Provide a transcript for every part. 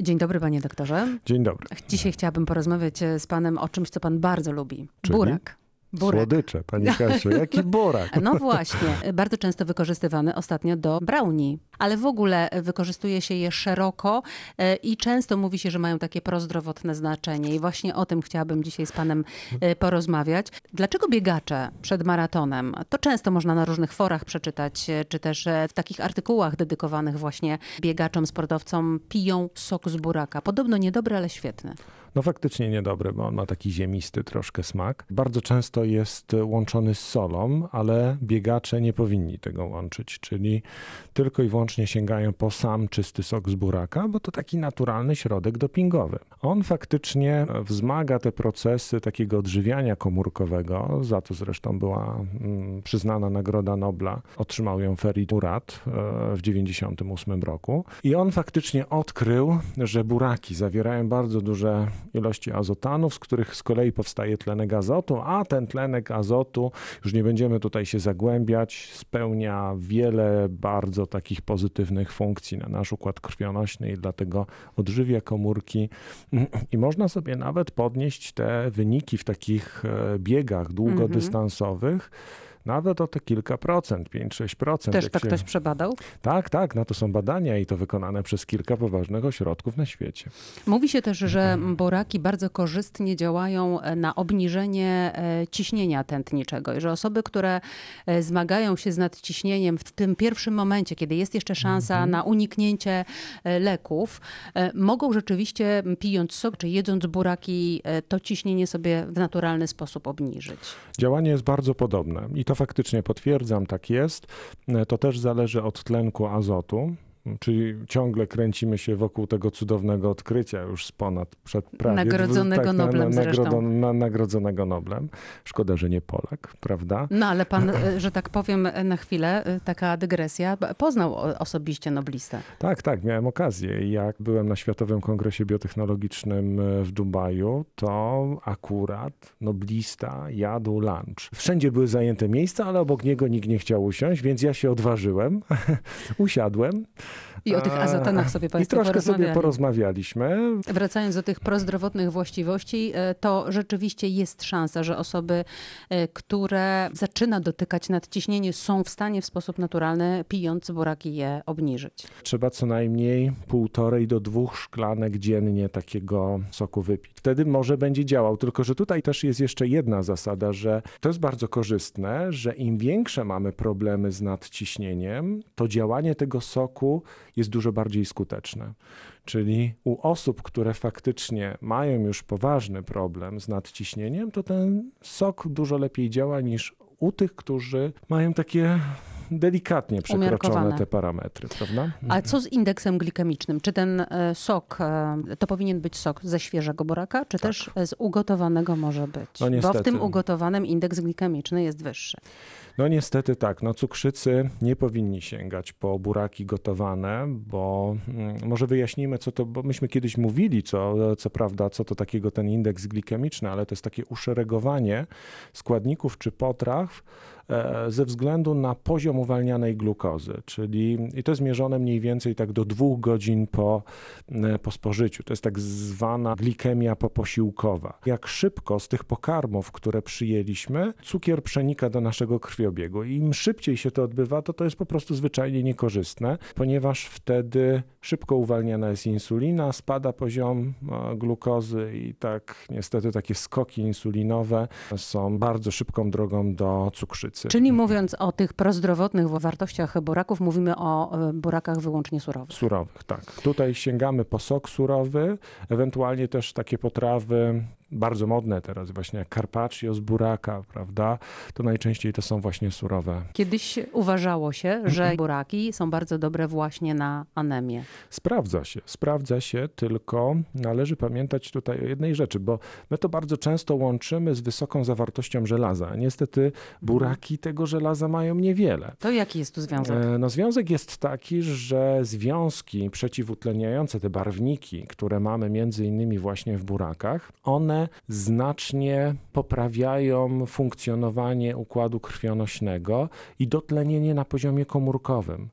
Dzień dobry, panie doktorze. Dzień dobry. Dzisiaj chciałabym porozmawiać e, z panem o czymś, co pan bardzo lubi. Czyli? Burak. Burak. Słodycze, pani Kasiu. Jaki burak? No właśnie, bardzo często wykorzystywany ostatnio do brownie, ale w ogóle wykorzystuje się je szeroko e, i często mówi się, że mają takie prozdrowotne znaczenie i właśnie o tym chciałabym dzisiaj z panem e, porozmawiać. Dlaczego biegacze przed maratonem, to często można na różnych forach przeczytać, e, czy też w takich artykułach dedykowanych właśnie biegaczom, sportowcom, piją sok z buraka. Podobno niedobry, ale świetny. No faktycznie niedobry, bo on ma taki ziemisty troszkę smak. Bardzo często jest łączony z solą, ale biegacze nie powinni tego łączyć, czyli tylko i wyłącznie sięgają po sam czysty sok z buraka, bo to taki naturalny środek dopingowy. On faktycznie wzmaga te procesy takiego odżywiania komórkowego, za to zresztą była mm, przyznana Nagroda Nobla, otrzymał ją Ferit Murat e, w 1998 roku. I on faktycznie odkrył, że buraki zawierają bardzo duże ilości azotanów, z których z kolei powstaje tlenek azotu, a ten tlenek azotu, już nie będziemy tutaj się zagłębiać, spełnia wiele bardzo takich pozytywnych funkcji na nasz układ krwionośny i dlatego odżywia komórki i można sobie nawet podnieść te wyniki w takich e, biegach długodystansowych. Nawet o te kilka procent, 5-6%. Też to się- ktoś przebadał? Tak, tak, na to są badania i to wykonane przez kilka poważnych ośrodków na świecie. Mówi się też, że boraki bardzo korzystnie działają e, na obniżenie e, ciśnienia tętniczego i że osoby, które e, zmagają się z nadciśnieniem w tym pierwszym momencie, kiedy jest jeszcze szansa na uniknięcie leków, mogą rzeczywiście pijąc sok czy jedząc buraki to ciśnienie sobie w naturalny sposób obniżyć. Działanie jest bardzo podobne i to faktycznie potwierdzam, tak jest. To też zależy od tlenku azotu. Czyli ciągle kręcimy się wokół tego cudownego odkrycia już z ponad przed prawie Nagrodzonego na- Noblem zresztą. nagrodo- na, nagrodzonego Noblem. Szkoda, że nie Polak, prawda? No ale pan, e, że tak powiem e, na chwilę, e, taka dygresja, poznał osobiście noblistę. Tak, tak, miałem okazję. Jak byłem na Światowym Kongresie Biotechnologicznym w Dubaju, to akurat noblista jadł lunch. Wszędzie były zajęte miejsca, ale obok niego nikt nie chciał usiąść, więc ja się odważyłem, usiadłem. I o tych azotanach sobie I państwo troszkę sobie porozmawiali. porozmawialiśmy. Wracając do tych prozdrowotnych właściwości, e, to rzeczywiście jest szansa, że osoby, e, które zaczyna dotykać nadciśnienie, są w stanie w sposób naturalny, pijąc buraki, je obniżyć. Trzeba co najmniej półtorej do dwóch szklanek dziennie takiego soku wypić. Wtedy może będzie działał, tylko że tutaj też jest jeszcze jedna zasada, że to jest bardzo korzystne, że im większe mamy problemy z nadciśnieniem, to działanie tego soku jest dużo bardziej skuteczne. Czyli u osób, które faktycznie mają już poważny problem z nadciśnieniem, to ten sok dużo lepiej działa niż u tych, którzy mają takie delikatnie przekroczone te parametry, prawda? A co z indeksem glikemicznym? Czy ten e, sok, e, to powinien być sok ze świeżego buraka, czy też e, z ugotowanego może być? No Bo w tym ugotowanym indeks glikemiczny jest wyższy. No niestety tak, no cukrzycy nie powinni sięgać po buraki gotowane, bo mm, może wyjaśnijmy co to, bo myśmy kiedyś mówili, co, co prawda, co to takiego ten indeks glikemiczny, ale to jest takie uszeregowanie składników czy potraw e, ze względu na poziom uwalnianej glukozy, czyli i to jest mierzone mniej więcej tak do dwóch godzin po, e, po spożyciu. To jest tak zwana glikemia poposiłkowa. Jak szybko z tych pokarmów, które przyjęliśmy, cukier przenika do naszego krwiobiegu. I im szybciej się to odbywa, to to jest po prostu zwyczajnie niekorzystne, ponieważ wtedy szybko uwalniana jest insulina, spada poziom e, glukozy i tak niestety takie skoki insulinowe są bardzo szybką drogą do cukrzycy. Czyli mówiąc o tych prozdrowotnych wartościach buraków, mówimy o e, burakach wyłącznie surowych. Surowych, tak. Tutaj sięgamy po sok surowy, ewentualnie też takie potrawy bardzo modne teraz, właśnie jak carpaccio z buraka, prawda? To najczęściej to są właśnie surowe. Kiedyś uważało się, że buraki są bardzo dobre właśnie na anemię. Sprawdza się, sprawdza się, tylko należy pamiętać tutaj o jednej rzeczy, bo my to bardzo często łączymy z wysoką zawartością żelaza. Niestety buraki tego żelaza mają niewiele. To jaki jest tu związek? E, No, związek jest taki, że związki przeciwutleniające, te barwniki, które mamy między innymi właśnie w burakach, one znacznie poprawiają funkcjonowanie układu krwionośnego i dotlenienie na poziomie komórkowym.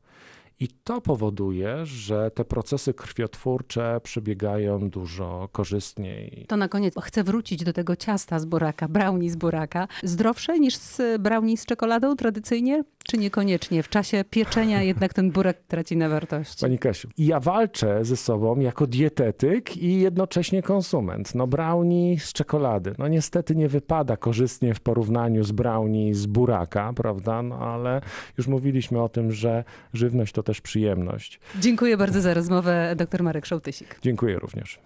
I to powoduje, że te procesy krwiotwórcze przebiegają dużo korzystniej. To na koniec chcę wrócić do tego ciasta z buraka, brownie z buraka. Zdrowsze niż z brownie z czekoladą tradycyjnie, czy niekoniecznie? W czasie pieczenia jednak ten burak traci na wartości. Pani Kasiu, ja walczę ze sobą jako dietetyk i jednocześnie konsument. No brownie z czekolady. No niestety nie wypada korzystnie w porównaniu z brownie z buraka, prawda? No ale już mówiliśmy o tym, że żywność to też przyjemność. Dziękuję bardzo za rozmowę, dr Marek Szołtysik. Dziękuję również.